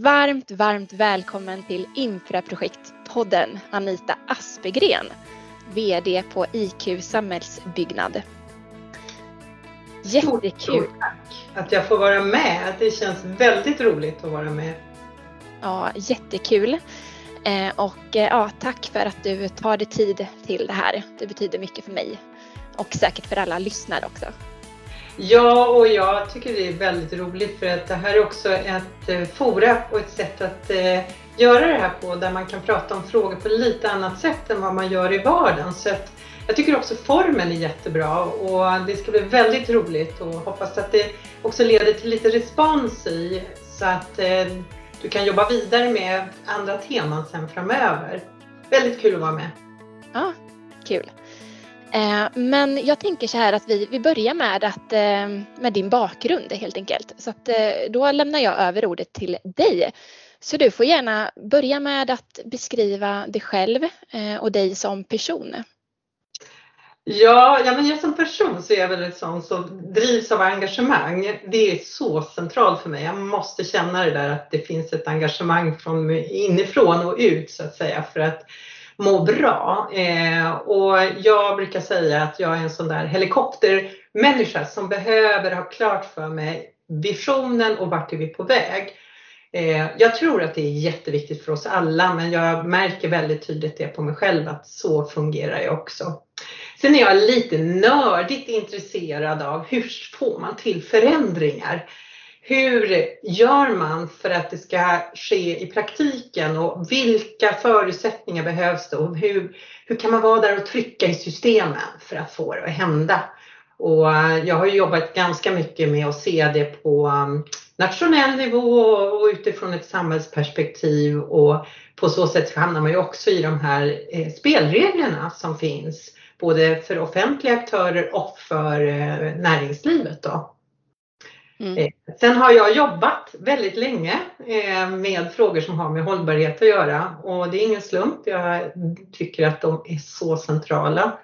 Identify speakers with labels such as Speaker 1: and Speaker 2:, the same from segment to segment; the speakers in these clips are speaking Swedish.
Speaker 1: Varmt, varmt välkommen till Infraprojektpodden Anita Aspegren, VD på IQ Samhällsbyggnad. Jättekul!
Speaker 2: tack att jag får vara med. Det känns väldigt roligt att vara med.
Speaker 1: Ja, jättekul. Eh, och eh, ja, tack för att du tar dig tid till det här. Det betyder mycket för mig och säkert för alla lyssnare också.
Speaker 2: Ja, och jag tycker det är väldigt roligt för att det här är också ett eh, fora och ett sätt att eh, göra det här på där man kan prata om frågor på lite annat sätt än vad man gör i vardagen. Så att jag tycker också formen är jättebra och det ska bli väldigt roligt och hoppas att det också leder till lite respons i så att eh, du kan jobba vidare med andra teman sen framöver. Väldigt kul att vara med.
Speaker 1: Ja, kul. Eh, men jag tänker så här att vi, vi börjar med, att, eh, med din bakgrund helt enkelt. Så att, eh, då lämnar jag över ordet till dig. Så du får gärna börja med att beskriva dig själv och dig som person.
Speaker 2: Ja, ja men jag som person så är jag väl en sån som drivs av engagemang. Det är så centralt för mig. Jag måste känna det där att det finns ett engagemang från inifrån och ut så att säga för att må bra. Eh, och jag brukar säga att jag är en sån där helikoptermänniska som behöver ha klart för mig visionen och vart är vi på väg. Eh, jag tror att det är jätteviktigt för oss alla men jag märker väldigt tydligt det på mig själv att så fungerar jag också. Sen är jag lite nördigt intresserad av hur får man till förändringar? Hur gör man för att det ska ske i praktiken och vilka förutsättningar behövs det och hur, hur kan man vara där och trycka i systemen för att få det att hända? Och eh, jag har jobbat ganska mycket med att se det på mm, nationell nivå och utifrån ett samhällsperspektiv och på så sätt hamnar man ju också i de här eh, spelreglerna som finns både för offentliga aktörer och för eh, näringslivet. Då. Mm. Eh, sen har jag jobbat väldigt länge eh, med frågor som har med hållbarhet att göra och det är ingen slump. Jag tycker att de är så centrala.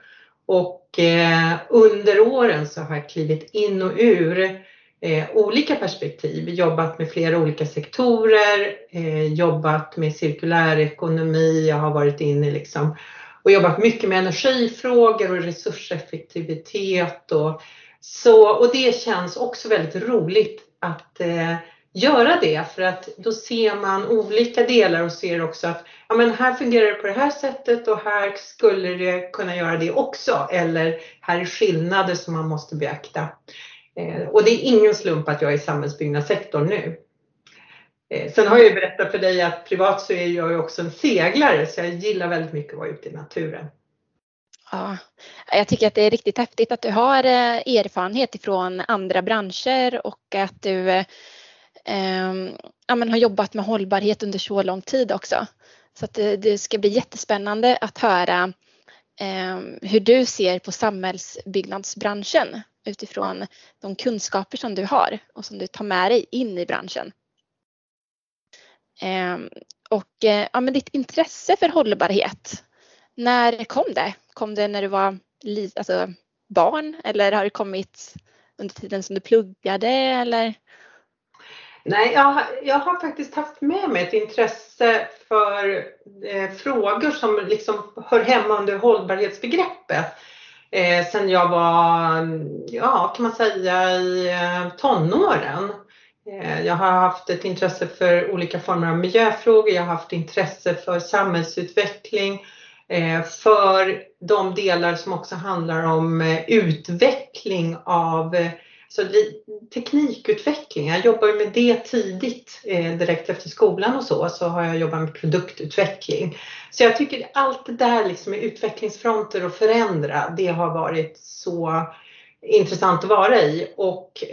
Speaker 2: Och eh, under åren så har jag klivit in och ur olika perspektiv, jobbat med flera olika sektorer, jobbat med cirkulär ekonomi, jag har varit inne liksom och jobbat mycket med energifrågor och resurseffektivitet och så, och det känns också väldigt roligt att eh, göra det för att då ser man olika delar och ser också att ja, men här fungerar det på det här sättet och här skulle det kunna göra det också eller här är skillnader som man måste beakta. Eh, och det är ingen slump att jag är i samhällsbyggnadssektorn nu. Eh, sen har jag ju berättat för dig att privat så är jag ju också en seglare så jag gillar väldigt mycket att vara ute i naturen.
Speaker 1: Ja, jag tycker att det är riktigt häftigt att du har eh, erfarenhet ifrån andra branscher och att du eh, ja, men har jobbat med hållbarhet under så lång tid också. Så att det, det ska bli jättespännande att höra eh, hur du ser på samhällsbyggnadsbranschen utifrån de kunskaper som du har och som du tar med dig in i branschen. Ehm, eh, och ja, men ditt intresse för hållbarhet, när kom det? Kom det när du var alltså, barn eller har det kommit under tiden som du pluggade eller?
Speaker 2: Nej, jag, jag har faktiskt haft med mig ett intresse för eh, frågor som liksom hör hemma under hållbarhetsbegreppet. Eh, sen jag var, ja kan man säga i eh, tonåren. Eh, jag har haft ett intresse för olika former av miljöfrågor, jag har haft intresse för samhällsutveckling, eh, för de delar som också handlar om eh, utveckling av eh, så teknikutveckling. Jag jobbar med det tidigt, eh, direkt efter skolan och så, så har jag jobbat med produktutveckling. Så jag tycker allt det där liksom med utvecklingsfronter och förändra, det har varit så intressant att vara i och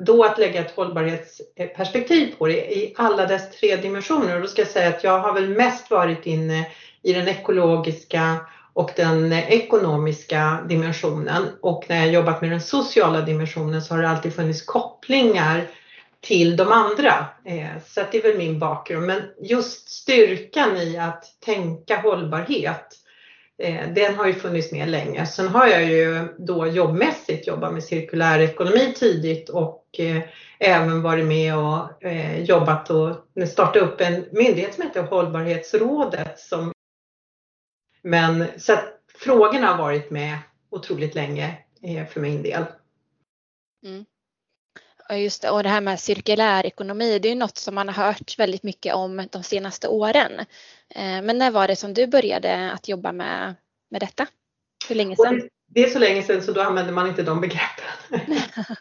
Speaker 2: då att lägga ett hållbarhetsperspektiv på det i alla dess tre dimensioner. Och då ska jag säga att jag har väl mest varit inne i den ekologiska och den ekonomiska dimensionen och när jag jobbat med den sociala dimensionen så har det alltid funnits kopplingar till de andra. Eh, så det är väl min bakgrund. Men just styrkan i att tänka hållbarhet eh, den har ju funnits med länge. Sen har jag ju då jobbmässigt jobbat med cirkulär ekonomi tidigt och eh, även varit med och jobbat och startat upp en myndighet som heter Hållbarhetsrådet. Som, men så att frågorna har varit med otroligt länge för min del.
Speaker 1: Mm. Ja, just det. Och det här med cirkulär ekonomi, det är ju något som man har hört väldigt mycket om de senaste åren. Men när var det som du började att jobba med, med detta? Hur länge sedan?
Speaker 2: Det är så länge sedan så då använde man inte de begreppen.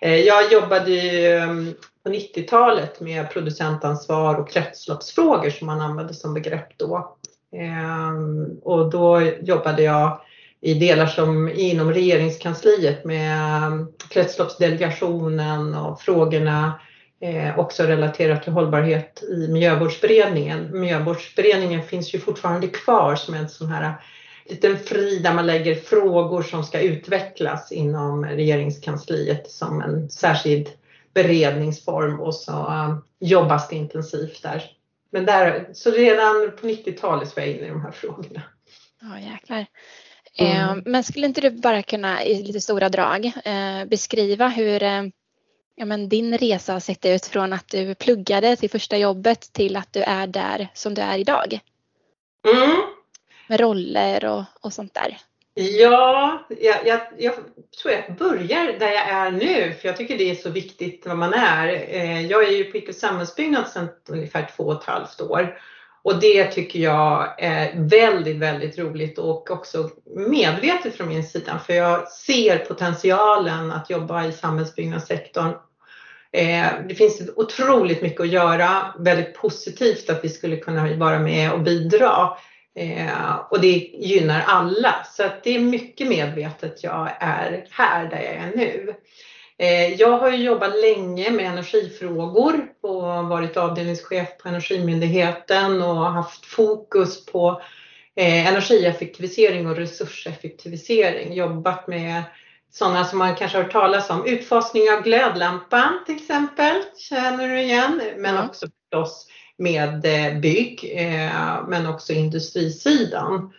Speaker 2: Eh, jag jobbade ehm, på 90-talet med producentansvar och kretsloppsfrågor som man använde som begrepp då. Ehm, och då jobbade jag i delar som inom regeringskansliet med ehm, kretsloppsdelegationen och frågorna eh, också relaterat till hållbarhet i miljövårdsberedningen. Miljövårdsberedningen finns ju fortfarande kvar som en sån här liten fri där man lägger frågor som ska utvecklas inom regeringskansliet som en särskild beredningsform och så ehm, jobbas det intensivt där. Men där, så redan på 90-talet var jag inne i de här frågorna.
Speaker 1: Ja jäklar. Mm. Eh, men skulle inte du bara kunna i lite stora drag eh, beskriva hur eh, ja, men din resa har sett ut från att du pluggade till första jobbet till att du är där som du är idag? Mm med roller och, och sånt där?
Speaker 2: Ja, jag, jag, jag, tror jag börjar där jag är nu för jag tycker det är så viktigt vad man är. Eh, jag är ju på icke samhällsbyggnad sedan ungefär två och ett halvt år och det tycker jag är väldigt, väldigt roligt och också medvetet från min sida för jag ser potentialen att jobba i samhällsbyggnadssektorn. Eh, det finns otroligt mycket att göra, väldigt positivt att vi skulle kunna vara med och bidra. Eh, och det gynnar alla. Så att det är mycket medvetet jag är här där jag är nu. Eh, jag har jobbat länge med energifrågor och varit avdelningschef på Energimyndigheten och haft fokus på eh, energieffektivisering och resurseffektivisering. Jobbat med sådana som man kanske har hört talas om. Utfasning av glödlampan till exempel, känner du igen? Men mm. också förstås med eh, bygg eh, men också industrisidan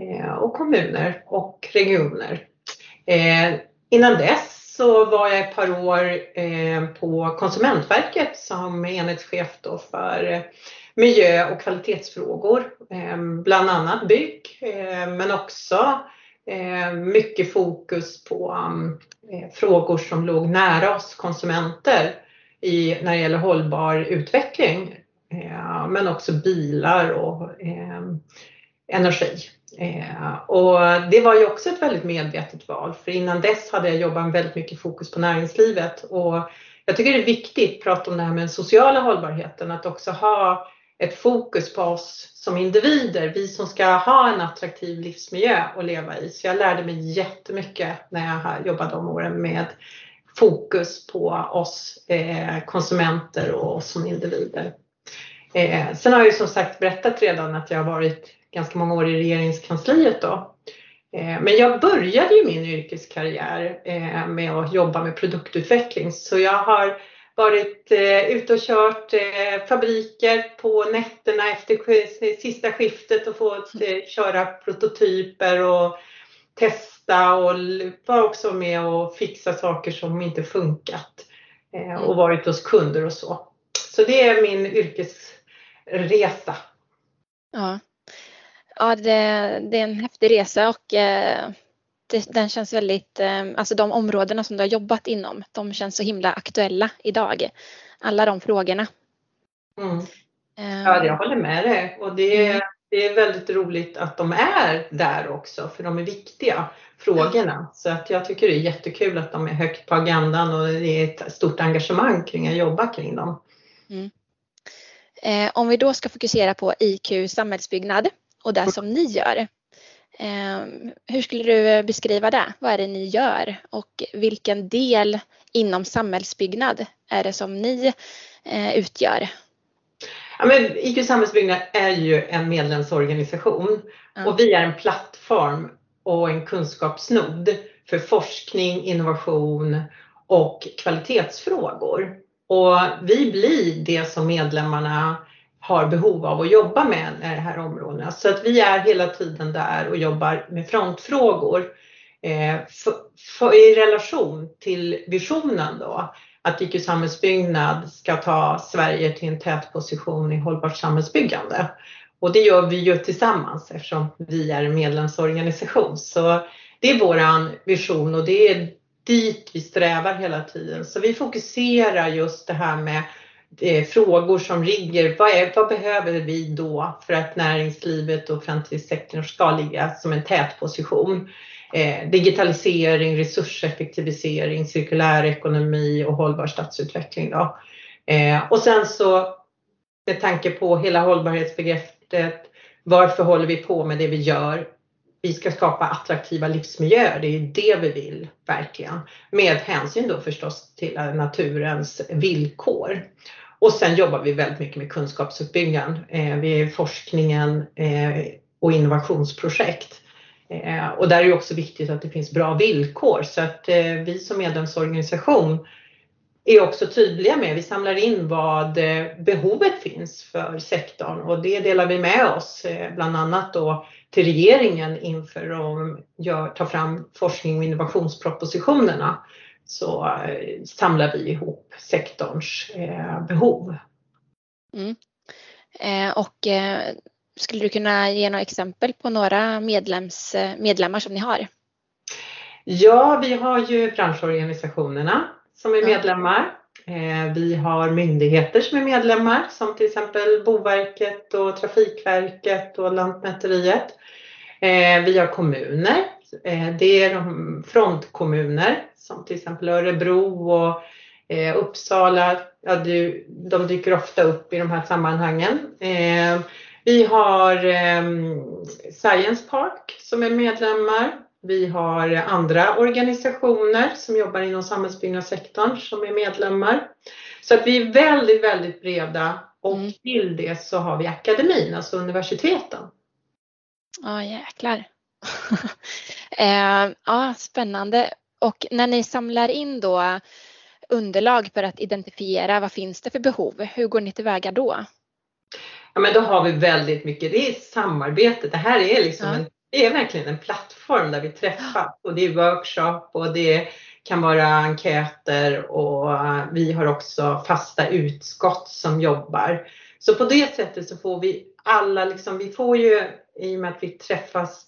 Speaker 2: eh, och kommuner och regioner. Innan dess så var jag ett par år på Konsumentverket som enhetschef då för miljö och kvalitetsfrågor, bland annat bygg men också mycket fokus på frågor som låg nära oss konsumenter i, när det gäller hållbar utveckling Eh, men också bilar och eh, energi. Eh, och det var ju också ett väldigt medvetet val för innan dess hade jag jobbat med väldigt mycket fokus på näringslivet och jag tycker det är viktigt att prata om det här med den sociala hållbarheten, att också ha ett fokus på oss som individer, vi som ska ha en attraktiv livsmiljö att leva i. Så jag lärde mig jättemycket när jag jobbade de åren med fokus på oss eh, konsumenter och oss som individer. Eh, sen har jag ju som sagt berättat redan att jag har varit ganska många år i regeringskansliet då. Eh, men jag började ju min yrkeskarriär eh, med att jobba med produktutveckling så jag har varit eh, ute och kört eh, fabriker på nätterna efter sista skiftet och fått eh, köra prototyper och testa och var också med och fixa saker som inte funkat och varit hos kunder och så. Så det är min yrkes resa.
Speaker 1: Ja, ja det, det är en häftig resa och eh, det, den känns väldigt, eh, alltså de områdena som du har jobbat inom, de känns så himla aktuella idag. Alla de frågorna.
Speaker 2: Mm. Ja, jag håller med dig och det, mm. det är väldigt roligt att de är där också för de är viktiga frågorna. Så att jag tycker det är jättekul att de är högt på agendan och det är ett stort engagemang kring att jobba kring dem. Mm.
Speaker 1: Eh, om vi då ska fokusera på IQ samhällsbyggnad och det som ni gör. Eh, hur skulle du beskriva det? Vad är det ni gör och vilken del inom samhällsbyggnad är det som ni eh, utgör?
Speaker 2: Ja, men IQ samhällsbyggnad är ju en medlemsorganisation ja. och vi är en plattform och en kunskapsnod för forskning, innovation och kvalitetsfrågor. Och vi blir det som medlemmarna har behov av att jobba med i det här områdena. Så att vi är hela tiden där och jobbar med frontfrågor eh, för, för, i relation till visionen då att IQ Samhällsbyggnad ska ta Sverige till en tätposition i hållbart samhällsbyggande. Och det gör vi ju tillsammans eftersom vi är en medlemsorganisation. Så det är våran vision och det är dit vi strävar hela tiden. Så vi fokuserar just det här med eh, frågor som ligger, vad, är, vad behöver vi då för att näringslivet och framtidssektorn ska ligga som en tätposition? Eh, digitalisering, resurseffektivisering, cirkulär ekonomi och hållbar stadsutveckling. Då. Eh, och sen så med tanke på hela hållbarhetsbegreppet, varför håller vi på med det vi gör? Vi ska skapa attraktiva livsmiljöer, det är det vi vill verkligen. Med hänsyn då förstås till naturens villkor. Och sen jobbar vi väldigt mycket med kunskapsuppbyggnad. Eh, vi är forskningen eh, och innovationsprojekt. Eh, och där är det också viktigt att det finns bra villkor så att eh, vi som medlemsorganisation är också tydliga med, vi samlar in vad eh, behovet finns för sektorn och det delar vi med oss eh, bland annat då till regeringen inför att ta fram forskning och innovationspropositionerna så samlar vi ihop sektorns behov.
Speaker 1: Mm. och skulle du kunna ge några exempel på några medlems, medlemmar som ni har?
Speaker 2: Ja, vi har ju branschorganisationerna som är medlemmar. Eh, vi har myndigheter som är medlemmar som till exempel Boverket och Trafikverket och Lantmäteriet. Eh, vi har kommuner. Eh, det är de frontkommuner som till exempel Örebro och Uppsala. Ja, de dyker ofta upp i de här sammanhangen. Vi har ehm, Science Park som är medlemmar. Vi har andra organisationer som jobbar inom samhällsbyggnadssektorn som är medlemmar. Så att vi är väldigt, väldigt breda och mm. till det så har vi akademin, alltså universiteten.
Speaker 1: Ja, jäklar. eh, ja, spännande. Och när ni samlar in då underlag för att identifiera vad finns det för behov, hur går ni tillväga då?
Speaker 2: ja, men då har vi väldigt mycket, det är samarbete. Det här är liksom ja. en, det är verkligen en plattform där vi träffas och det är workshop och det kan vara enkäter och eh, vi har också fasta utskott som jobbar. Så på det sättet så får vi alla, liksom, vi får ju i och med att vi träffas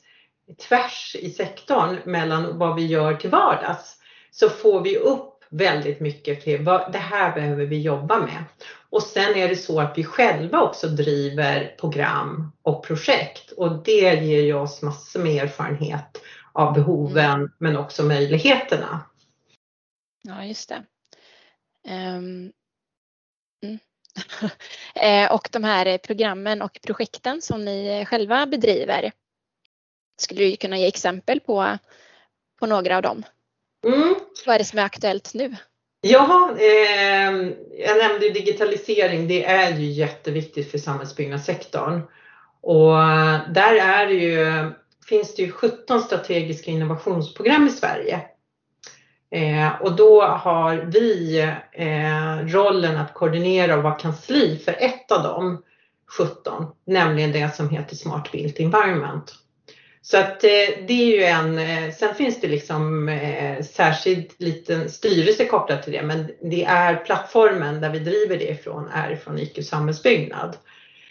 Speaker 2: tvärs i sektorn mellan vad vi gör till vardags så får vi upp väldigt mycket till vad det här behöver vi jobba med. Och sen är det så att vi själva också driver program och projekt och det ger ju oss massor med erfarenhet av behoven mm. men också möjligheterna.
Speaker 1: Ja, just det. Um, mm. Eh, och de här programmen och projekten som ni själva bedriver, skulle du kunna ge exempel på, på några av dem? Mm. Vad är det som är aktuellt nu?
Speaker 2: Ja, eh, jag nämnde digitalisering. Det är ju jätteviktigt för samhällsbyggnadssektorn. Och där är det ju, finns det ju 17 strategiska innovationsprogram i Sverige. Eh, och då har vi eh, rollen att koordinera och vara kansli för ett av de 17, nämligen det som heter Smart Built Environment. Så att eh, det är ju en, eh, sen finns det liksom eh, särskild liten styrelse kopplat till det men det är plattformen där vi driver det ifrån är från IQ Samhällsbyggnad.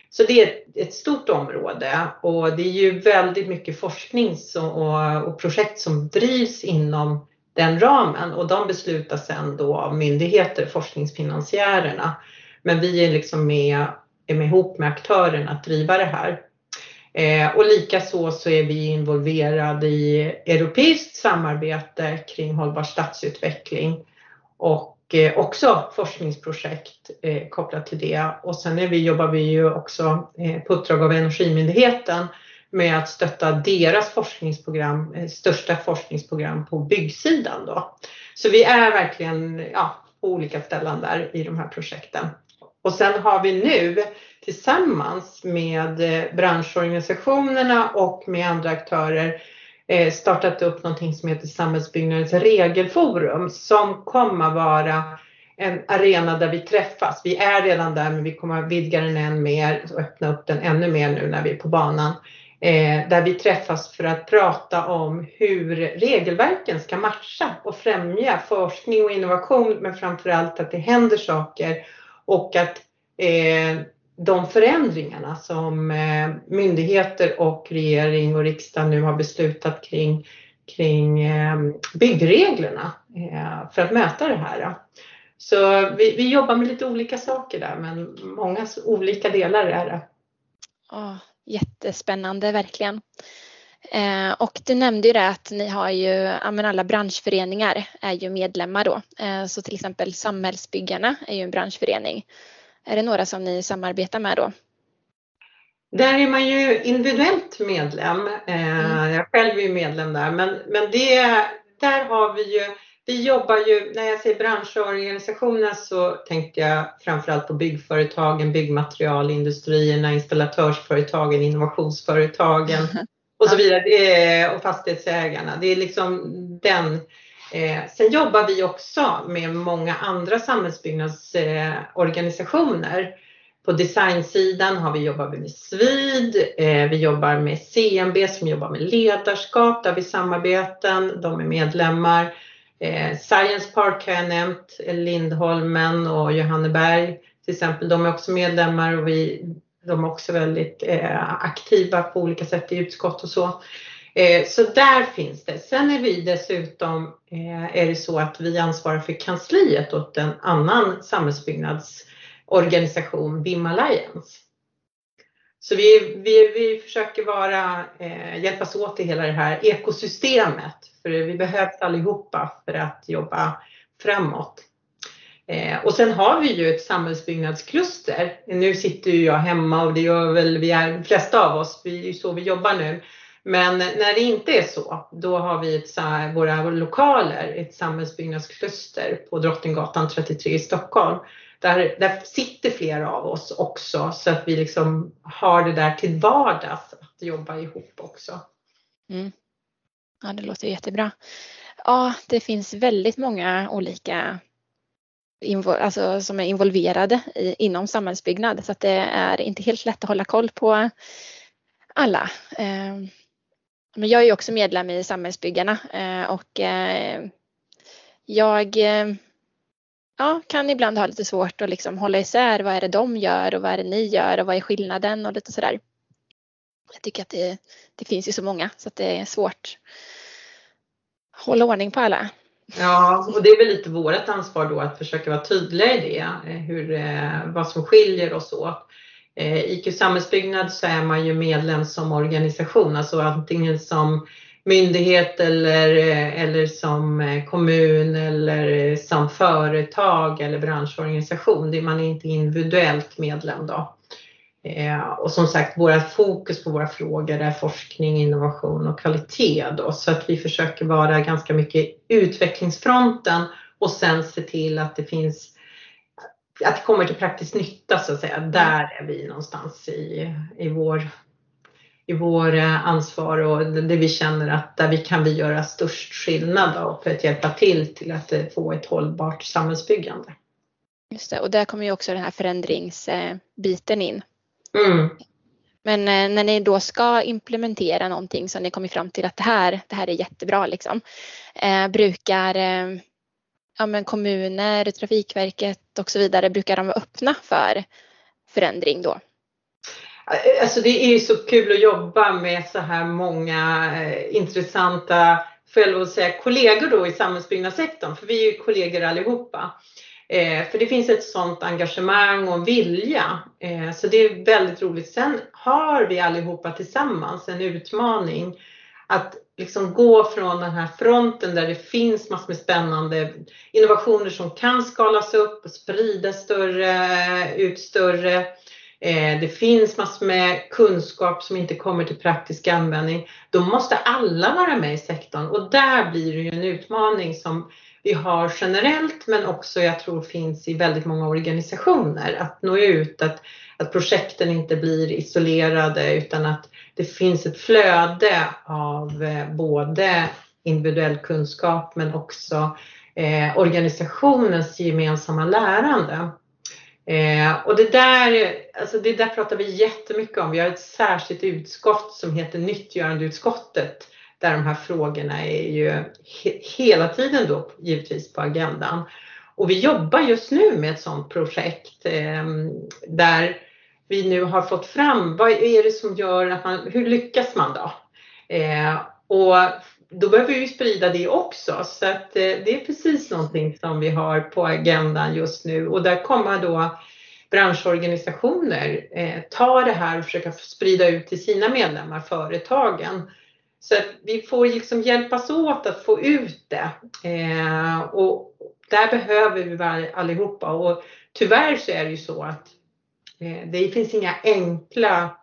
Speaker 2: Så det är ett stort område och det är ju väldigt mycket forskning och projekt som drivs inom den ramen och de beslutas sen då av myndigheter, forskningsfinansiärerna. Men vi är liksom med, är med ihop med aktörerna att driva det här. Eh, och likaså så är vi involverade i europeiskt samarbete kring hållbar stadsutveckling och eh, också forskningsprojekt eh, kopplat till det. Och sen är vi, jobbar vi ju också eh, på uppdrag av Energimyndigheten med att stötta deras forskningsprogram, eh, största forskningsprogram på byggsidan då. Så vi är verkligen ja, på olika ställen där i de här projekten. Och sen har vi nu tillsammans med eh, branschorganisationerna och med andra aktörer eh, startat upp någonting som heter Samhällsbyggnadens regelforum som kommer vara en arena där vi träffas. Vi är redan där men vi kommer att vidga den än mer och öppna upp den ännu mer nu när vi är på banan. Eh, där vi träffas för att prata om hur regelverken ska matcha och främja forskning och innovation men framförallt att det händer saker och att eh, de förändringarna som eh, myndigheter och regering och riksdag nu har beslutat kring, kring eh, byggreglerna eh, för att möta det här. Så vi, vi, jobbar med lite olika saker där men många olika delar är det.
Speaker 1: Oh, jättespännande verkligen. Eh, och du nämnde ju det att ni har ju, ja, men alla branschföreningar är ju medlemmar då. Eh, så till exempel Samhällsbyggarna är ju en branschförening. Är det några som ni samarbetar med då?
Speaker 2: Där är man ju individuellt medlem. Eh, mm. Jag själv är medlem där men, men det, där har vi ju vi jobbar ju, när jag säger branschorganisationer så tänker jag framförallt på byggföretagen, byggmaterialindustrierna, installatörsföretagen, innovationsföretagen och så vidare. Och fastighetsägarna. Det är liksom den. Eh, sen jobbar vi också med många andra samhällsbyggnadsorganisationer. På designsidan har vi jobbat med SVID, eh, vi jobbar med CMB som jobbar med ledarskap, där vi samarbeten, de är medlemmar. Eh, Science Park har jag nämnt, Lindholmen och Johanneberg till exempel. De är också medlemmar och vi, de är också väldigt eh, aktiva på olika sätt i utskott och så. Eh, så där finns det. Sen är vi dessutom, eh, är det så att vi ansvarar för kansliet åt en annan samhällsbyggnadsorganisation, BIM Alliance. Så vi, vi, vi försöker vara, eh, hjälpas åt i hela det här ekosystemet. För vi behövs allihopa för att jobba framåt. Eh, och sen har vi ju ett samhällsbyggnadskluster. Nu sitter ju jag hemma och det gör väl vi är, de flesta av oss, det är ju så vi jobbar nu. Men när det inte är så, då har vi ett, våra lokaler, ett samhällsbyggnadskluster på Drottninggatan 33 i Stockholm där, där sitter flera av oss också så att vi liksom har det där till vardags att jobba ihop också. Mm.
Speaker 1: Ja, det låter jättebra. Ja, det finns väldigt många olika alltså, som är involverade i, inom samhällsbyggnad så att det är inte helt lätt att hålla koll på alla. Eh, men jag är också medlem i Samhällsbyggarna eh, och eh, jag eh, ja, kan ibland ha lite svårt att liksom hålla isär vad är det de gör och vad är det ni gör och vad är skillnaden och lite sådär. Jag tycker att det, det finns ju så många så att det är svårt att hålla ordning på alla.
Speaker 2: Ja, och det är väl lite vårt ansvar då att försöka vara tydliga i det, eh, hur, eh, vad som skiljer oss åt. Eh, IQ Samhällsbyggnad så är man ju medlem som organisation, alltså antingen som myndighet eller, eller som kommun eller som företag eller branschorganisation. Man är inte individuellt medlem då. Eh, och som sagt, vårt fokus på våra frågor är forskning, innovation och kvalitet då, så att vi försöker vara ganska mycket utvecklingsfronten och sen se till att det finns att det kommer till praktisk nytta så att säga. Där är vi någonstans i, i vår i vår eh, ansvar och det vi känner att där vi kan vi göra störst skillnad då för att hjälpa till till att eh, få ett hållbart samhällsbyggande.
Speaker 1: Just det, och där kommer ju också den här förändringsbiten in. Mm. Men eh, när ni då ska implementera någonting som ni kommer fram till att det här, det här är jättebra liksom. Eh, brukar eh, ja, men kommuner, Trafikverket och så vidare, brukar de vara öppna för förändring då?
Speaker 2: Alltså det är så kul att jobba med så här många eh, intressanta, lov att säga, kollegor då i samhällsbyggnadssektorn, för vi är ju kollegor allihopa. Eh, för det finns ett sådant engagemang och vilja. Eh, så det är väldigt roligt. Sen har vi allihopa tillsammans en utmaning att liksom gå från den här fronten där det finns massor med spännande innovationer som kan skalas upp och spridas större, ut större Eh, det finns massor med kunskap som inte kommer till praktisk användning. Då måste alla vara med i sektorn och där blir det ju en utmaning som vi har generellt men också jag tror finns i väldigt många organisationer att nå ut, att, att projekten inte blir isolerade utan att det finns ett flöde av eh, både individuell kunskap men också eh, organisationens gemensamma lärande. Eh, och det där, alltså det där pratar vi jättemycket om. Vi har ett särskilt utskott som heter nyttgörandeutskottet där de här frågorna är ju he hela tiden då givetvis på agendan. Och vi jobbar just nu med ett sådant projekt eh, där vi nu har fått fram vad är det som gör att man, hur lyckas man då? Eh, och då behöver vi sprida det också så att eh, det är precis någonting som vi har på agendan just nu och där kommer då branschorganisationer eh, ta det här och försöka sprida ut till sina medlemmar, företagen. Så att vi får liksom hjälpas åt att få ut det. Eh, och där behöver vi allihopa och tyvärr så är det ju så att eh, det finns inga enkla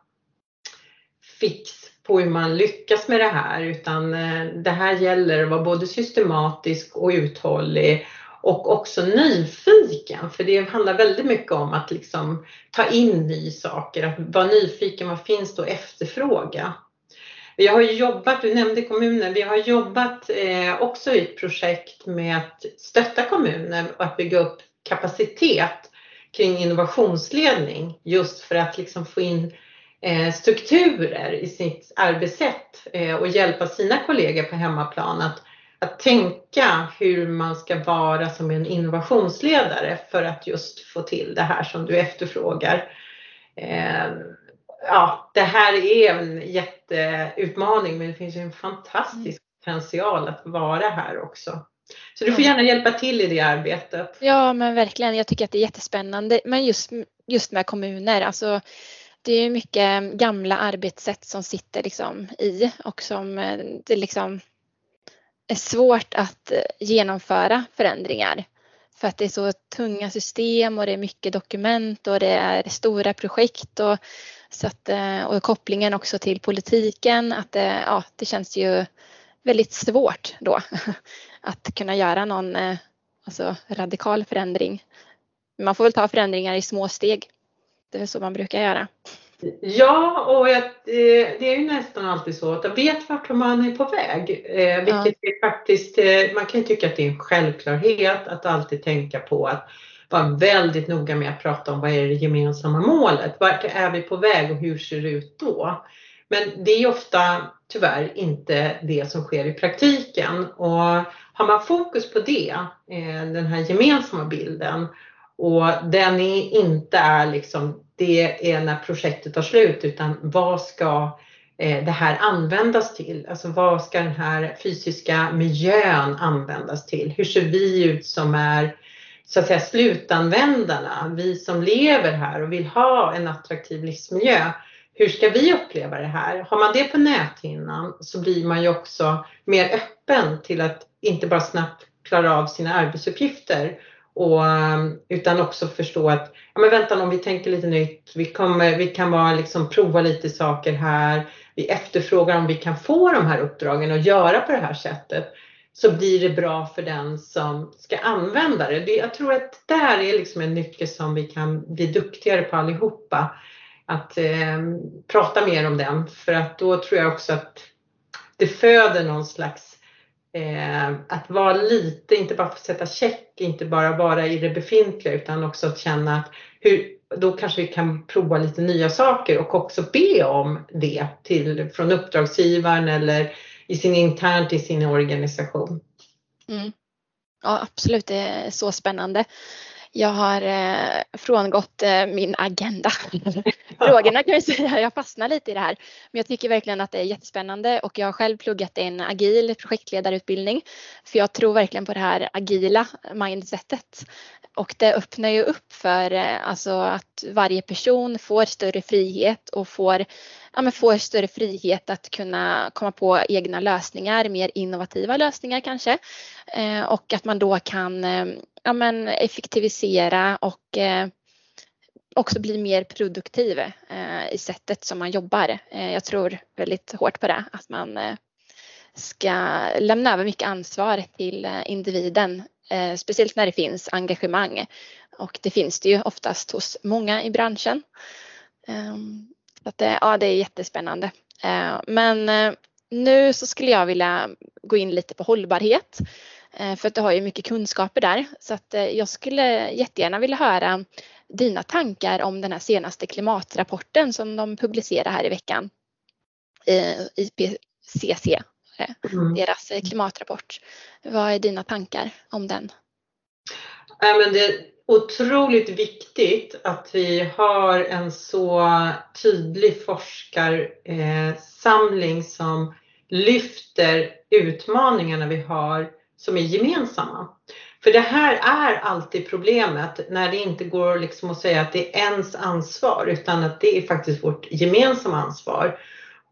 Speaker 2: fix på hur man lyckas med det här utan eh, det här gäller att vara både systematisk och uthållig och också nyfiken för det handlar väldigt mycket om att liksom ta in nya saker, att vara nyfiken, vad finns det att efterfråga? Vi har jobbat, du nämnde kommunen, vi har jobbat eh, också i ett projekt med att stötta kommuner och att bygga upp kapacitet kring innovationsledning just för att liksom få in eh, strukturer i sitt arbetssätt eh, och hjälpa sina kollegor på hemmaplan att, att tänka hur man ska vara som en innovationsledare för att just få till det här som du efterfrågar. Ja, det här är en jätteutmaning men det finns ju en fantastisk potential att vara här också. Så du får gärna hjälpa till i det arbetet.
Speaker 1: Ja men verkligen, jag tycker att det är jättespännande. Men just, just med kommuner, alltså det är mycket gamla arbetssätt som sitter liksom i och som eh, det liksom är svårt att eh, genomföra förändringar. För att det är så tunga system och det är mycket dokument och det är stora projekt och så att, eh, och kopplingen också till politiken, att det, eh, ja, det känns ju väldigt svårt då att kunna göra någon eh, alltså, radikal förändring. Man får väl ta förändringar i små steg. Det är så man brukar göra.
Speaker 2: Ja, och det är ju nästan alltid så att jag vet vart man är på väg. Vilket ja. faktiskt, man kan ju tycka att det är en självklarhet att alltid tänka på att vara väldigt noga med att prata om vad är det gemensamma målet? Vart är vi på väg och hur ser det ut då? Men det är ofta tyvärr inte det som sker i praktiken och har man fokus på det, eh, den här gemensamma bilden och den är inte är liksom det är när projektet tar slut utan vad ska eh, det här användas till? Alltså vad ska den här fysiska miljön användas till? Hur ser vi ut som är så att säga slutanvändarna, vi som lever här och vill ha en attraktiv livsmiljö. Hur ska vi uppleva det här? Har man det på näthinnan så blir man ju också mer öppen till att inte bara snabbt klara av sina arbetsuppgifter och, utan också förstå att, ja men vänta om vi tänker lite nytt, vi, kommer, vi kan bara liksom prova lite saker här, vi efterfrågar om vi kan få de här uppdragen och göra på det här sättet så blir det bra för den som ska använda det. Jag tror att det där är liksom en nyckel som vi kan bli duktigare på allihopa. Att eh, prata mer om den för att då tror jag också att det föder någon slags eh, att vara lite, inte bara få sätta check, inte bara vara i det befintliga utan också att känna att hur, då kanske vi kan prova lite nya saker och också be om det till, från uppdragsgivaren eller i sin internt i sin organisation.
Speaker 1: Mm. Ja absolut, det är så spännande. Jag har eh, frångått eh, min agenda. Frågorna kan jag säga, jag fastnar lite i det här. Men jag tycker verkligen att det är jättespännande och jag har själv pluggat en agil projektledarutbildning. För jag tror verkligen på det här agila mindsetet. Och det öppnar ju upp för eh, alltså, att varje person får större frihet och får, ja, men får större frihet att kunna komma på egna lösningar, mer innovativa lösningar kanske. Eh, och att man då kan eh, ja, men effektivisera och eh, också bli mer produktiv eh, i sättet som man jobbar. Eh, jag tror väldigt hårt på det, att man eh, ska lämna över mycket ansvar till eh, individen Eh, speciellt när det finns engagemang. Och det finns det ju oftast hos många i branschen. Eh, att det, ja, det är jättespännande. Eh, men eh, nu så skulle jag vilja gå in lite på hållbarhet. Eh, för att du har ju mycket kunskaper där. Så att jag skulle jättegärna vilja höra dina tankar om den här senaste klimatrapporten som de publicerar här i veckan. IPCC, mm. deras klimatrapport. Vad är dina tankar om den?
Speaker 2: Ja, men det otroligt viktigt att vi har en så tydlig forskarsamling som lyfter utmaningarna vi har som är gemensamma. För det här är alltid problemet när det inte går liksom att säga att det är ens ansvar utan att det är faktiskt vårt gemensamma ansvar.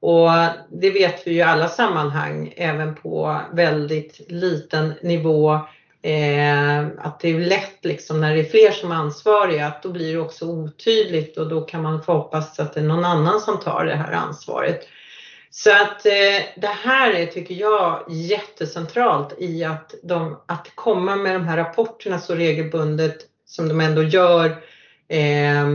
Speaker 2: Och det vet vi ju i alla sammanhang, även på väldigt liten nivå, eh, att det är lätt liksom när det är fler som är ansvariga, att då blir det också otydligt och då kan man få hoppas att det är någon annan som tar det här ansvaret. Så att eh, det här är, tycker jag, jättecentralt i att, de, att komma med de här rapporterna så regelbundet som de ändå gör eh,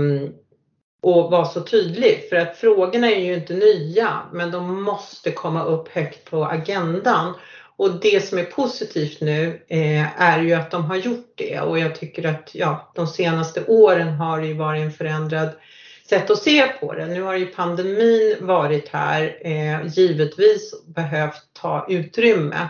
Speaker 2: och vara så tydlig. För att frågorna är ju inte nya, men de måste komma upp högt på agendan. Och det som är positivt nu eh, är ju att de har gjort det och jag tycker att ja, de senaste åren har det ju varit en förändrad sätt att se på det. Nu har ju pandemin varit här, eh, givetvis behövt ta utrymme.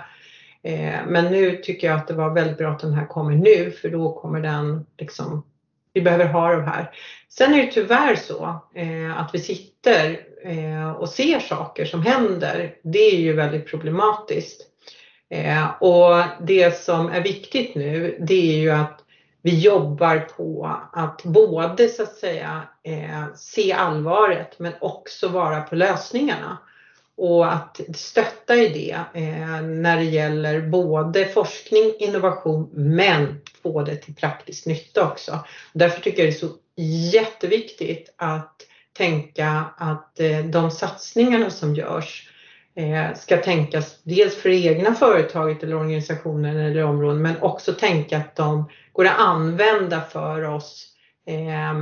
Speaker 2: Eh, men nu tycker jag att det var väldigt bra att den här kommer nu för då kommer den liksom, vi behöver ha de här. Sen är det tyvärr så eh, att vi sitter eh, och ser saker som händer. Det är ju väldigt problematiskt. Eh, och det som är viktigt nu det är ju att vi jobbar på att både så att säga eh, se allvaret men också vara på lösningarna. Och att stötta i det eh, när det gäller både forskning, innovation men få det till praktisk nytta också. Därför tycker jag det är så jätteviktigt att tänka att eh, de satsningarna som görs Eh, ska tänkas dels för det egna företaget eller organisationen eller områden men också tänka att de går att använda för oss eh,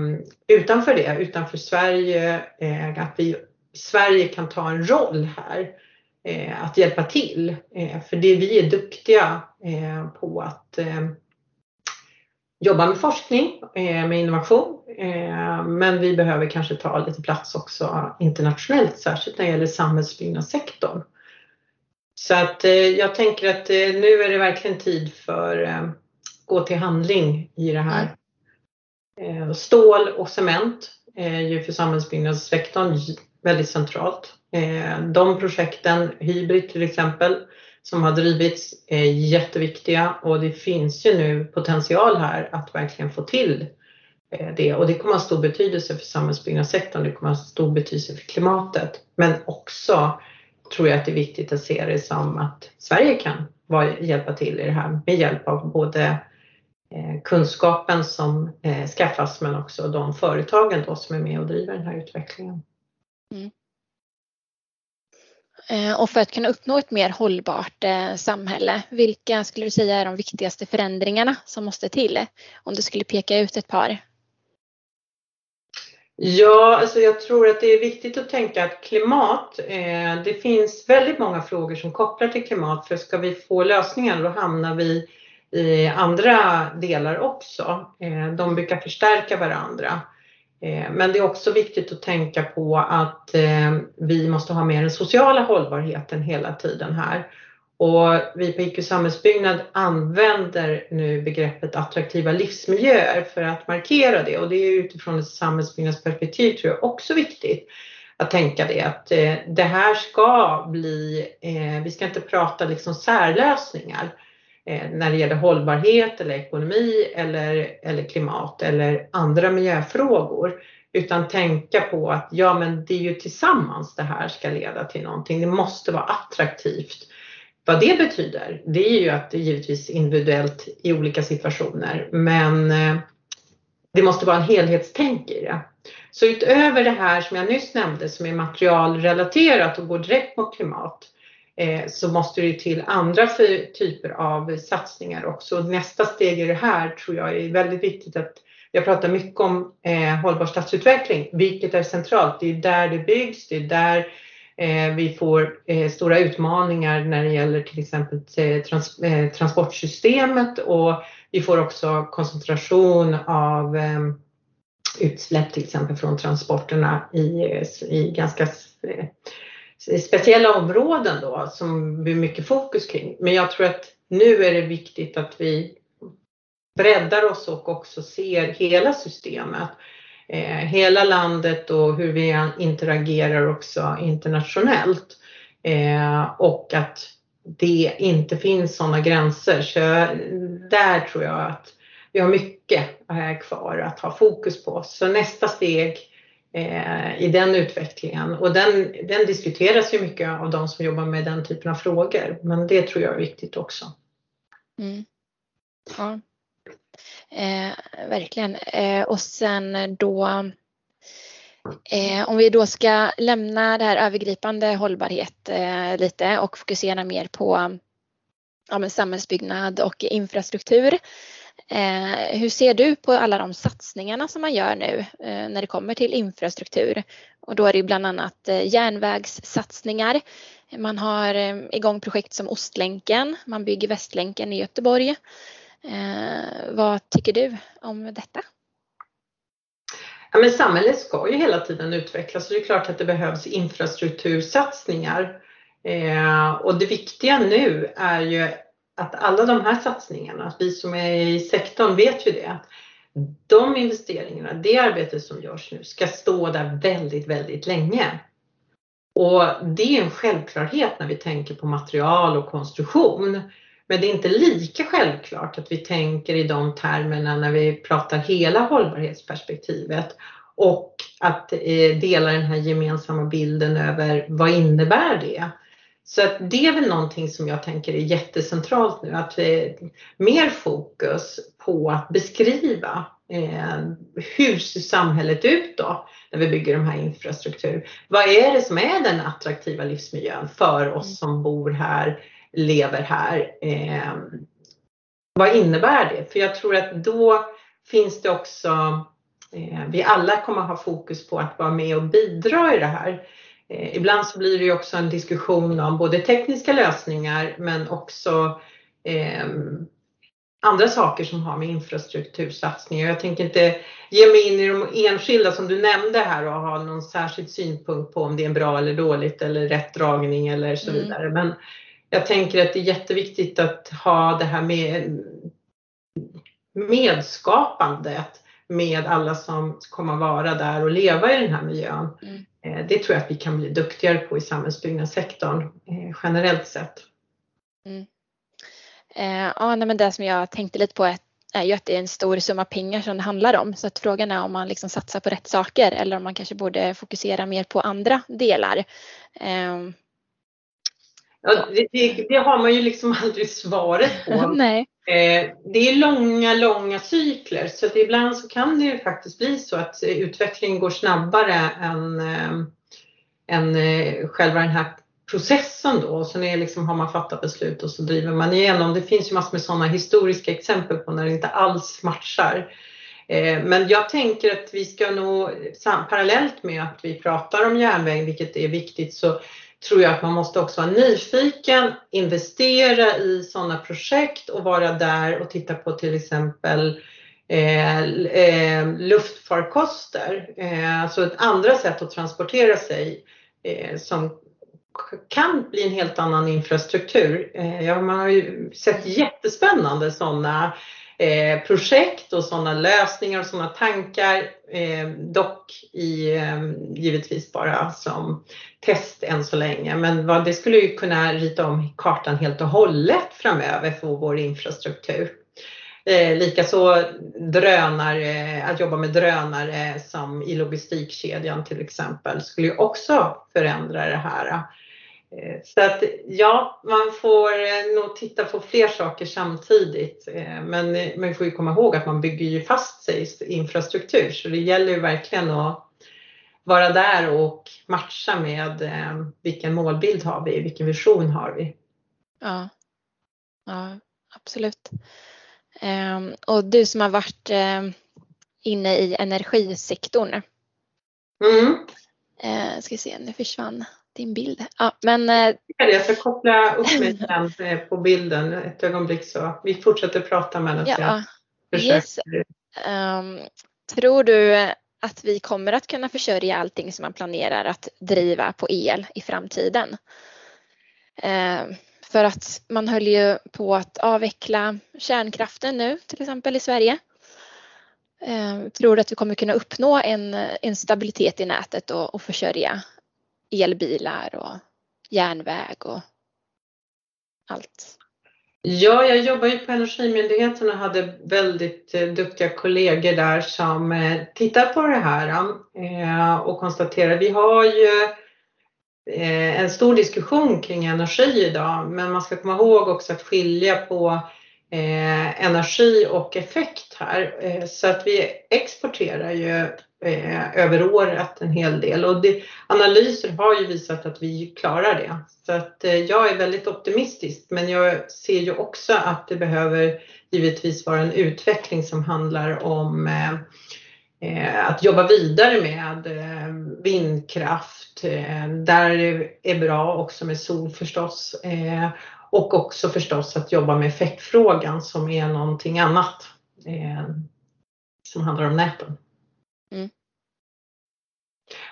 Speaker 2: utanför det, utanför Sverige, eh, att vi Sverige kan ta en roll här eh, att hjälpa till. Eh, för det vi är duktiga eh, på att ehm, jobbar jobba med forskning, eh, med innovation, eh, men vi behöver kanske ta lite plats också internationellt, särskilt när det gäller samhällsbyggnadssektorn. Så att eh, jag tänker att nu är det verkligen tid för gå till handling i det här. Stål och cement är ju för samhällsbyggnadssektorn väldigt centralt. De projekten, Hybrid till exempel, som har drivits är jätteviktiga och det finns ju nu potential här att verkligen få till eh, det och det kommer att ha stor betydelse för samhällsbyggnadssektorn, det kommer att ha stor betydelse för klimatet. Men också tror jag att det är viktigt att se det som att Sverige kan hjälpa till i det här med hjälp av både eh, kunskapen som skaffas men också de företagen då som är med och driver den här utvecklingen. Mm.
Speaker 1: Eh, och för att kunna uppnå ett mer hållbart eh, samhälle, vilka skulle du säga är de viktigaste förändringarna som måste till? Om du skulle peka ut ett par.
Speaker 2: Ja, alltså jag tror att det är viktigt att tänka att klimat, eh, det finns väldigt många frågor som kopplar till klimat för ska vi få lösningar då hamnar vi i andra delar också. Eh, de brukar förstärka varandra. Eh, men det är också viktigt att tänka på att eh, vi måste ha med den sociala hållbarheten hela tiden här. Och vi på IQ Samhällsbyggnad använder nu begreppet attraktiva livsmiljöer för att markera det. Och det är utifrån ett samhällsbyggnadsperspektiv tror jag också viktigt att tänka det. Att eh, det här ska bli, vi ska inte prata liksom särlösningar. Eh, när det gäller hållbarhet eller ekonomi eller, eller klimat eller andra miljöfrågor. Utan tänka på att ja men det är ju tillsammans det här ska leda till någonting. Det måste vara attraktivt. Vad det betyder, det är ju att det är givetvis individuellt i olika situationer men eh, det måste vara en helhetstänk i det. Så utöver det här som jag nyss nämnde som är materialrelaterat och går direkt mot klimat Eh, så måste det till andra typer av satsningar också. Nästa steg i det här tror jag är väldigt viktigt att jag pratar mycket om eh, hållbar stadsutveckling, vilket är centralt. Det är där det byggs, det är där eh, Vi får eh, stora utmaningar när det gäller till exempel trans transportsystemet och vi får också koncentration av utsläpp till exempel från transporterna i, i ganska speciella områden då som blir mycket fokus kring. Men jag tror att nu är det viktigt att vi breddar oss och också ser hela systemet. Eh, hela landet och hur vi interagerar också internationellt. Eh, och att det inte finns sådana gränser. Så där tror jag att vi har mycket eh, kvar att ha fokus på. Så nästa steg eh, i den utvecklingen och den, den diskuteras ju mycket av de som jobbar med den typen av frågor. Men det tror jag är viktigt också.
Speaker 1: Mm. Ja, eh, verkligen. Eh, och sen då eh, om vi då ska lämna det här övergripande hållbarhet eh, lite och fokusera mer på ja, samhällsbyggnad och infrastruktur Eh, hur ser du på alla de satsningarna som man gör nu eh, när det kommer till infrastruktur? Och då är det bland annat eh, järnvägssatsningar. Man har eh, igång projekt som Ostlänken, man bygger Västlänken i Göteborg. Eh, vad tycker du om detta?
Speaker 2: Ja, men samhället ska ju hela tiden utvecklas och det är klart att det behövs infrastruktursatsningar. Eh, och det viktiga nu är ju att alla de här satsningarna, att vi som är i sektorn vet ju det, att de investeringarna, det arbete som görs nu ska stå där väldigt, väldigt länge. Och det är en självklarhet när vi tänker på material och konstruktion. Men det är inte lika självklart att vi tänker i de termerna när vi pratar hela hållbarhetsperspektivet och att eh, dela den här gemensamma bilden över vad innebär det? Så att det är väl någonting som jag tänker är jättecentralt nu, att vi, mer fokus på att beskriva eh, hur ser samhället ut då när vi bygger de här infrastruktur. Vad är det som är den attraktiva livsmiljön för oss som bor här, lever här? Eh, vad innebär det? För jag tror att då finns det också, eh, vi alla kommer ha fokus på att vara med och bidra i det här. Eh, ibland så blir det ju också en diskussion om både tekniska lösningar men också eh, andra saker som har med infrastruktursatsningar. Jag tänker inte ge mig in i de enskilda som du nämnde här och ha någon särskild synpunkt på om det är bra eller dåligt eller rätt dragning eller så mm. vidare. Mm. Men jag tänker att det är jätteviktigt att ha det här med medskapandet med alla som kommer vara där och leva i den här miljön. Mm. Eh, det tror jag att vi kan bli duktigare på i samhällsbyggnadssektorn eh, generellt sett.
Speaker 1: Mm. Eh, ja, men det som jag tänkte lite på är, är ju att det är en stor summa pengar som det handlar om. Så att frågan är om man liksom satsar på rätt saker eller om man kanske borde fokusera mer på andra delar.
Speaker 2: Ja, det, det, det, har man ju liksom aldrig svaret på.
Speaker 1: Nej.
Speaker 2: Eh, det är långa, långa cykler så att ibland så kan det ju faktiskt bli så att utvecklingen går snabbare än, eh, än eh, själva den här processen då. Och sen är liksom, har man fattat beslut och så driver man igenom. Det finns ju massor med sådana historiska exempel på när det inte alls matchar. Men jag tänker att vi ska nog parallellt med att vi pratar om järnväg, vilket är viktigt, så tror jag att man måste också vara nyfiken, investera i sådana projekt och vara där och titta på till exempel eh, eh, luftfarkoster. Eh, alltså ett andra sätt att transportera sig eh, som kan bli en helt annan infrastruktur. Eh, ja, man har ju sett jättespännande sådana eh, projekt och sådana lösningar och sådana tankar. Eh, dock i, eh, givetvis bara som test än så länge. Men vad, det skulle ju kunna rita om kartan helt och hållet framöver för vår infrastruktur. Eh, Likaså drönare, att jobba med drönare som i logistikkedjan till exempel skulle ju också förändra det här. Eh, så att ja, man får eh, nog titta på fler saker samtidigt. Eh, men man får ju komma ihåg att man bygger ju fast sig i infrastruktur så det gäller ju verkligen att vara där och matcha med vilken målbild har vi, vilken vision har vi.
Speaker 1: Ja, ja absolut. Ehm, och du som har varit inne i energisektorn. Mm. Ska vi se, nu försvann din bild. Ja, men... Eh,
Speaker 2: jag ska koppla upp mig igen på bilden ett ögonblick så vi fortsätter prata medan
Speaker 1: ja, jag försöker. Yes. Um, tror du att vi kommer att kunna försörja allting som man planerar att driva på el i framtiden? Um, för att man höll ju på att avveckla kärnkraften nu till exempel i Sverige. Um, tror du att vi kommer kunna uppnå en, en stabilitet i nätet och, och försörja elbilar och järnväg och allt.
Speaker 2: Ja, jag jobbar ju på Energimyndigheten och hade väldigt eh, duktiga kollegor där som eh, tittar på det här eh, och konstaterar vi har ju en stor diskussion kring energi idag, men man ska komma ihåg också att skilja på Eh, energi och effekt här. Eh, så att vi exporterar ju eh, över året en hel del och det, analyser har ju visat att vi klarar det. Så att eh, jag är väldigt optimistisk men jag ser ju också att det behöver givetvis vara en utveckling som handlar om eh, eh att jobba vidare med vindkraft. Där där det är bra också med sol förstås. Och också förstås att jobba med effektfrågan som är någonting annat som handlar om näten. Mm.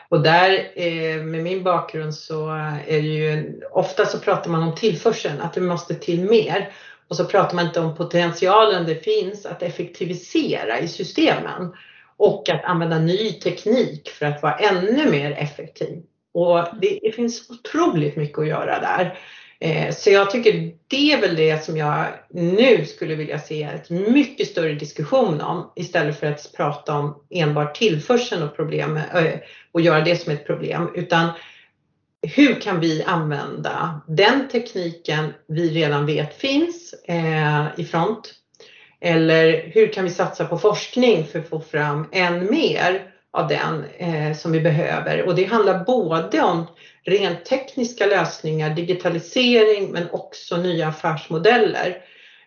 Speaker 2: Och där eh, med min bakgrund så är det ju ofta så pratar man om tillförseln, att det måste till mer. Och så pratar man inte om potentialen det finns att effektivisera i systemen och att använda ny teknik för att vara ännu mer effektiv. Och det, det finns otroligt mycket att göra där. Eh, så jag tycker det är väl det som jag nu skulle vilja se ett mycket större diskussion om istället för att prata om enbart tillförseln och problem eh, och göra det som ett problem utan hur kan vi använda den tekniken vi redan vet finns eh, i front? Eller hur kan vi satsa på forskning för att få fram än mer av den som vi behöver? Och det handlar både om rent tekniska lösningar, digitalisering men också nya affärsmodeller.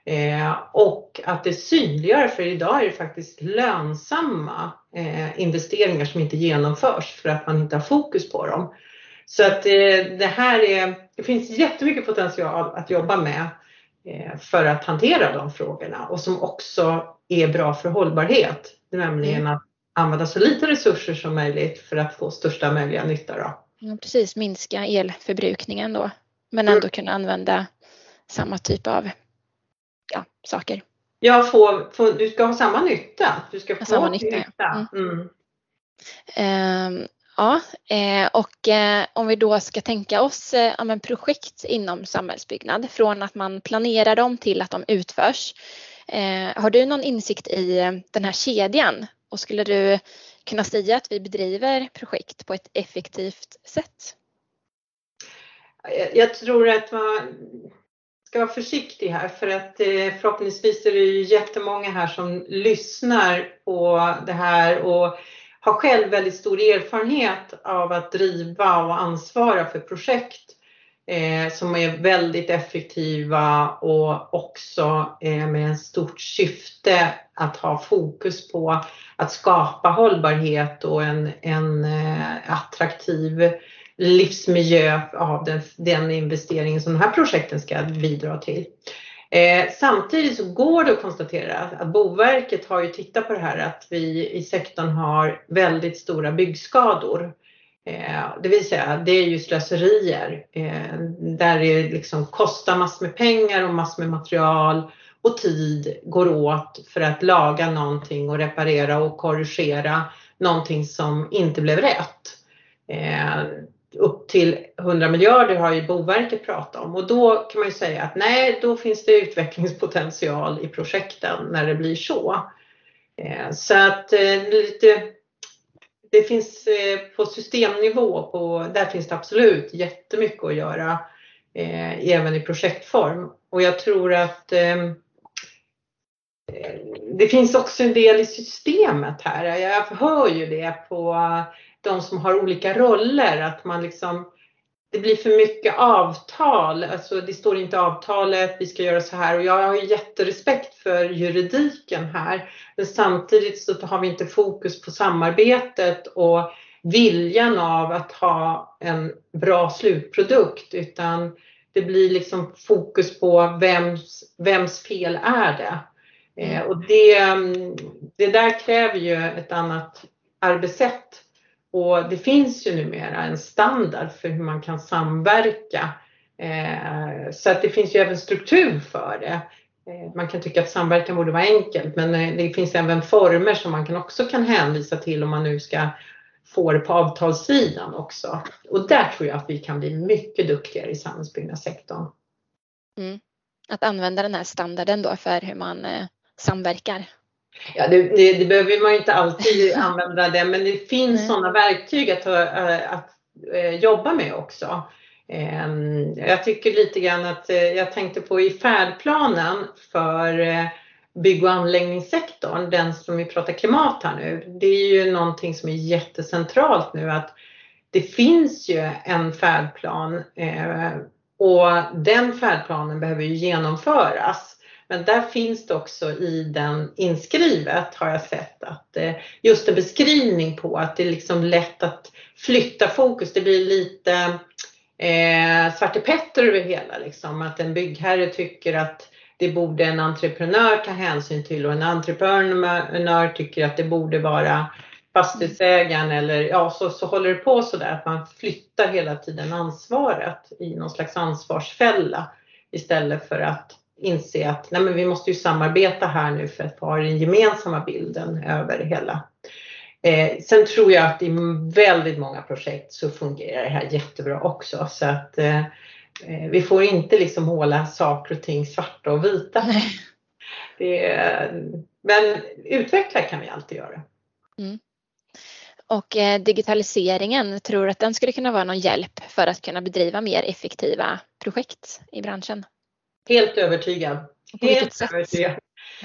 Speaker 2: Eh, och att det synliggör, för idag är det faktiskt lönsamma eh, investeringar som inte genomförs för att man inte har fokus på dem. Så att eh, det här är, det finns jättemycket potential att jobba med eh, för att hantera de frågorna och som också är bra för hållbarhet. Nämligen mm. att använda så lite resurser som möjligt för att få största möjliga nytta. Då.
Speaker 1: Ja, precis, minska elförbrukningen då. Men ändå kunna använda samma typ av ja, saker.
Speaker 2: Ja, få, få, du ska ha samma nytta. Du ska få
Speaker 1: samma nytta. nytta. Mm. Mm. Um, ja, eh, och eh, om vi då ska tänka oss eh, ja, projekt inom samhällsbyggnad från att man planerar dem till att de utförs. Har du någon insikt i den här kedjan och skulle du kunna säga att vi bedriver projekt på ett effektivt sätt?
Speaker 2: Jag tror att man ska vara försiktig här för att eh, förhoppningsvis är det ju jättemånga här som lyssnar på det här och har själv väldigt stor erfarenhet av att driva och ansvara för projekt eh, som är väldigt effektiva och också eh, med ett stort syfte att ha fokus på att skapa hållbarhet och en, en eh, attraktiv livsmiljö av den, den investeringen som de här projekten ska bidra till. Eh, samtidigt så går det att konstatera att Boverket har ju tittat på det här att vi i sektorn har väldigt stora byggskador. Eh, det vill säga, det är ju slöserier eh, där det liksom kostar massor med pengar och massor med material och tid går åt för att laga någonting och reparera och korrigera någonting som inte blev rätt. Eh, upp till 100 miljarder har ju Boverket pratat om och då kan man ju säga att nej, då finns det utvecklingspotential i projekten när det blir så. Så att lite, det finns eh, på systemnivå, på, där finns det absolut jättemycket att göra eh, även i projektform. Och jag tror att ehm, eh, det finns också en del i systemet här. Jag hör ju det på de som har olika roller, att man liksom det blir för mycket avtal, alltså det står inte avtalet, vi ska göra så här och jag har jätterespekt för juridiken här. Men samtidigt så har vi inte fokus på samarbetet och viljan av att ha en bra slutprodukt utan det blir liksom fokus på vems, vems fel är det? Eh, och det, mm, det där kräver ju ett annat arbetssätt. Och det finns ju numera en standard för hur man kan samverka. Eh, så att det finns ju även struktur för det. Eh, man kan tycka att samverkan borde vara enkelt men eh, det finns även former som man kan också kan hänvisa till om man nu ska få det på avtalssidan också. Och där tror jag att vi kan bli mycket duktigare i samhällsbyggnadssektorn.
Speaker 1: Mm. Att använda den här standarden då för hur man eh, samverkar.
Speaker 2: Ja, det, det, det, behöver man ju inte alltid använda det, men det finns mm. sådana verktyg att, att, att, att jobba med också. Ehm, jag tycker lite grann att eh, jag tänkte på i färdplanen för eh, bygg och anläggningssektorn, den som vi pratar klimat här nu. Det är ju någonting som är jättecentralt nu att det finns ju en färdplan eh, och den färdplanen behöver ju genomföras. Men där finns det också i den inskrivet har jag sett att eh, just en beskrivning på att det är liksom lätt att flytta fokus. Det blir lite eh, Svarte Petter över hela. Liksom. Att en byggherre tycker att det borde en entreprenör ta hänsyn till och en entreprenör tycker att det borde vara fastighetsägaren eller ja, så, så håller det på sådär att man flyttar hela tiden ansvaret i någon slags ansvarsfälla istället för att inse att nej men vi måste ju samarbeta här nu för att ha den gemensamma bilden över hela Eh, sen tror jag att i väldigt många projekt så fungerar det här jättebra också så att eh, eh vi får inte liksom håla saker och ting svarta och vita. Det, men utveckla kan vi alltid göra. Mm.
Speaker 1: Och eh, digitaliseringen, tror du att den skulle kunna vara någon hjälp för att kunna bedriva mer effektiva projekt i branschen?
Speaker 2: Helt övertygad. Helt övertygad.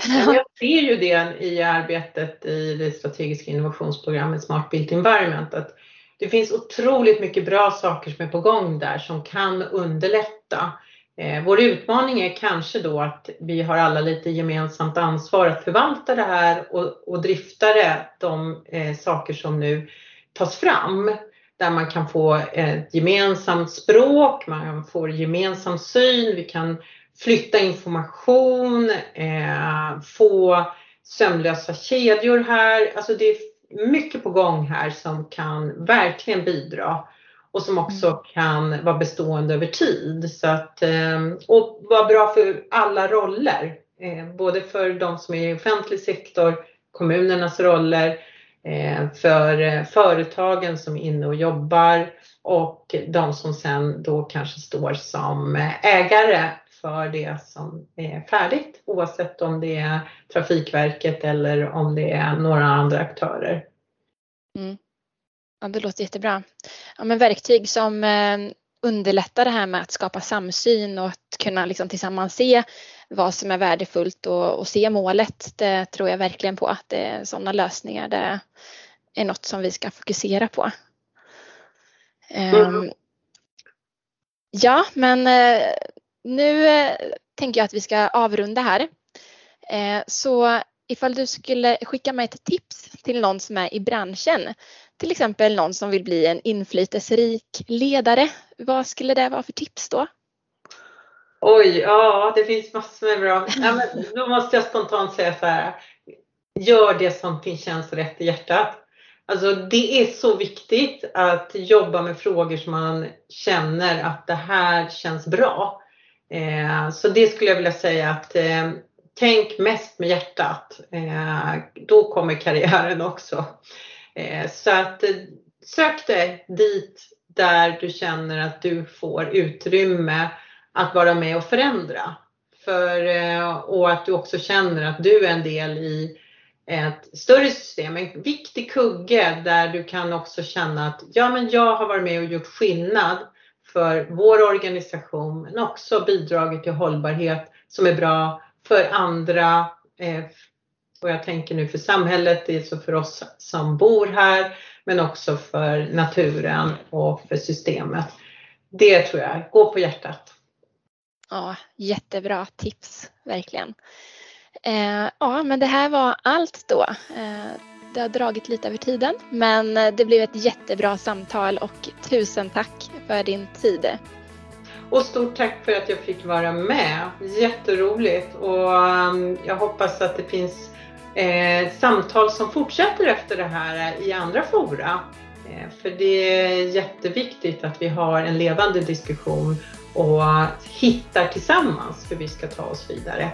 Speaker 2: Jag ser ju det i arbetet i det strategiska innovationsprogrammet Smart Built Environment att det finns otroligt mycket bra saker som är på gång där som kan underlätta. Eh, vår utmaning är kanske då att vi har alla lite gemensamt ansvar att förvalta det här och, och drifta det, de eh, saker som nu tas fram. Där man kan få ett gemensamt språk, man får gemensam syn, vi kan flytta information, eh, få sömlösa kedjor här. Alltså det är mycket på gång här som kan verkligen bidra och som också mm. kan vara bestående över tid. Så att, eh, och vara bra för alla roller, eh, både för de som är i offentlig sektor, kommunernas roller, eh, för eh, företagen som är inne och jobbar och de som sen då kanske står som ägare för det som är färdigt oavsett om det är Trafikverket eller om det är några andra aktörer.
Speaker 1: Mm. Ja, det låter jättebra. Ja, men verktyg som eh, underlättar det här med att skapa samsyn och att kunna liksom tillsammans se vad som är värdefullt och, och se målet. Det tror jag verkligen på att det är sådana lösningar det är något som vi ska fokusera på. Mm. Um, ja, men eh, nu eh, tänker jag att vi ska avrunda här. Eh, så ifall du skulle skicka med ett tips till någon som är i branschen, till exempel någon som vill bli en inflytelserik ledare, vad skulle det vara för tips då?
Speaker 2: Oj, ja det finns massor med bra. Ja, men då måste jag spontant säga så här. Gör det som känns rätt i hjärtat. Alltså det är så viktigt att jobba med frågor som man känner att det här känns bra. Eh, så det skulle jag vilja säga att eh, tänk mest med hjärtat. Eh, då kommer karriären också. Eh, så att eh, sök dig dit där du känner att du får utrymme att vara med och förändra. För, eh, och att du också känner att du är en del i ett större system, en viktig kugge där du kan också känna att ja men jag har varit med och gjort skillnad för vår organisation men också bidragit till hållbarhet som är bra för andra. Eh, och jag tänker nu för samhället, det är för oss som bor här men också för naturen och för systemet. Det tror jag, gå på hjärtat.
Speaker 1: Ja, jättebra tips, verkligen. Eh, ja, men det här var allt då. Eh, det har dragit lite över tiden. Men eh, det blev ett jättebra samtal och tusen tack för din tid.
Speaker 2: Och stort tack för att jag fick vara med. Jätteroligt och um, jag hoppas att det finns eh, samtal som fortsätter efter det här i andra fora. Eh, för det är jätteviktigt att vi har en levande diskussion och hittar tillsammans hur vi ska ta oss vidare.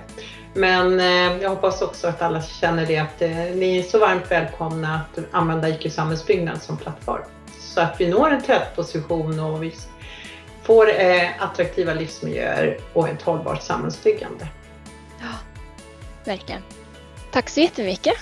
Speaker 2: Men eh, jag hoppas också att alla känner det att eh, ni är så varmt välkomna att använda IQ Samhällsbyggnad som plattform. Så att vi når en tätposition och vi får eh, attraktiva livsmiljöer och ett hållbart samhällsbyggande.
Speaker 1: Ja, verkligen. Tack så jättemycket.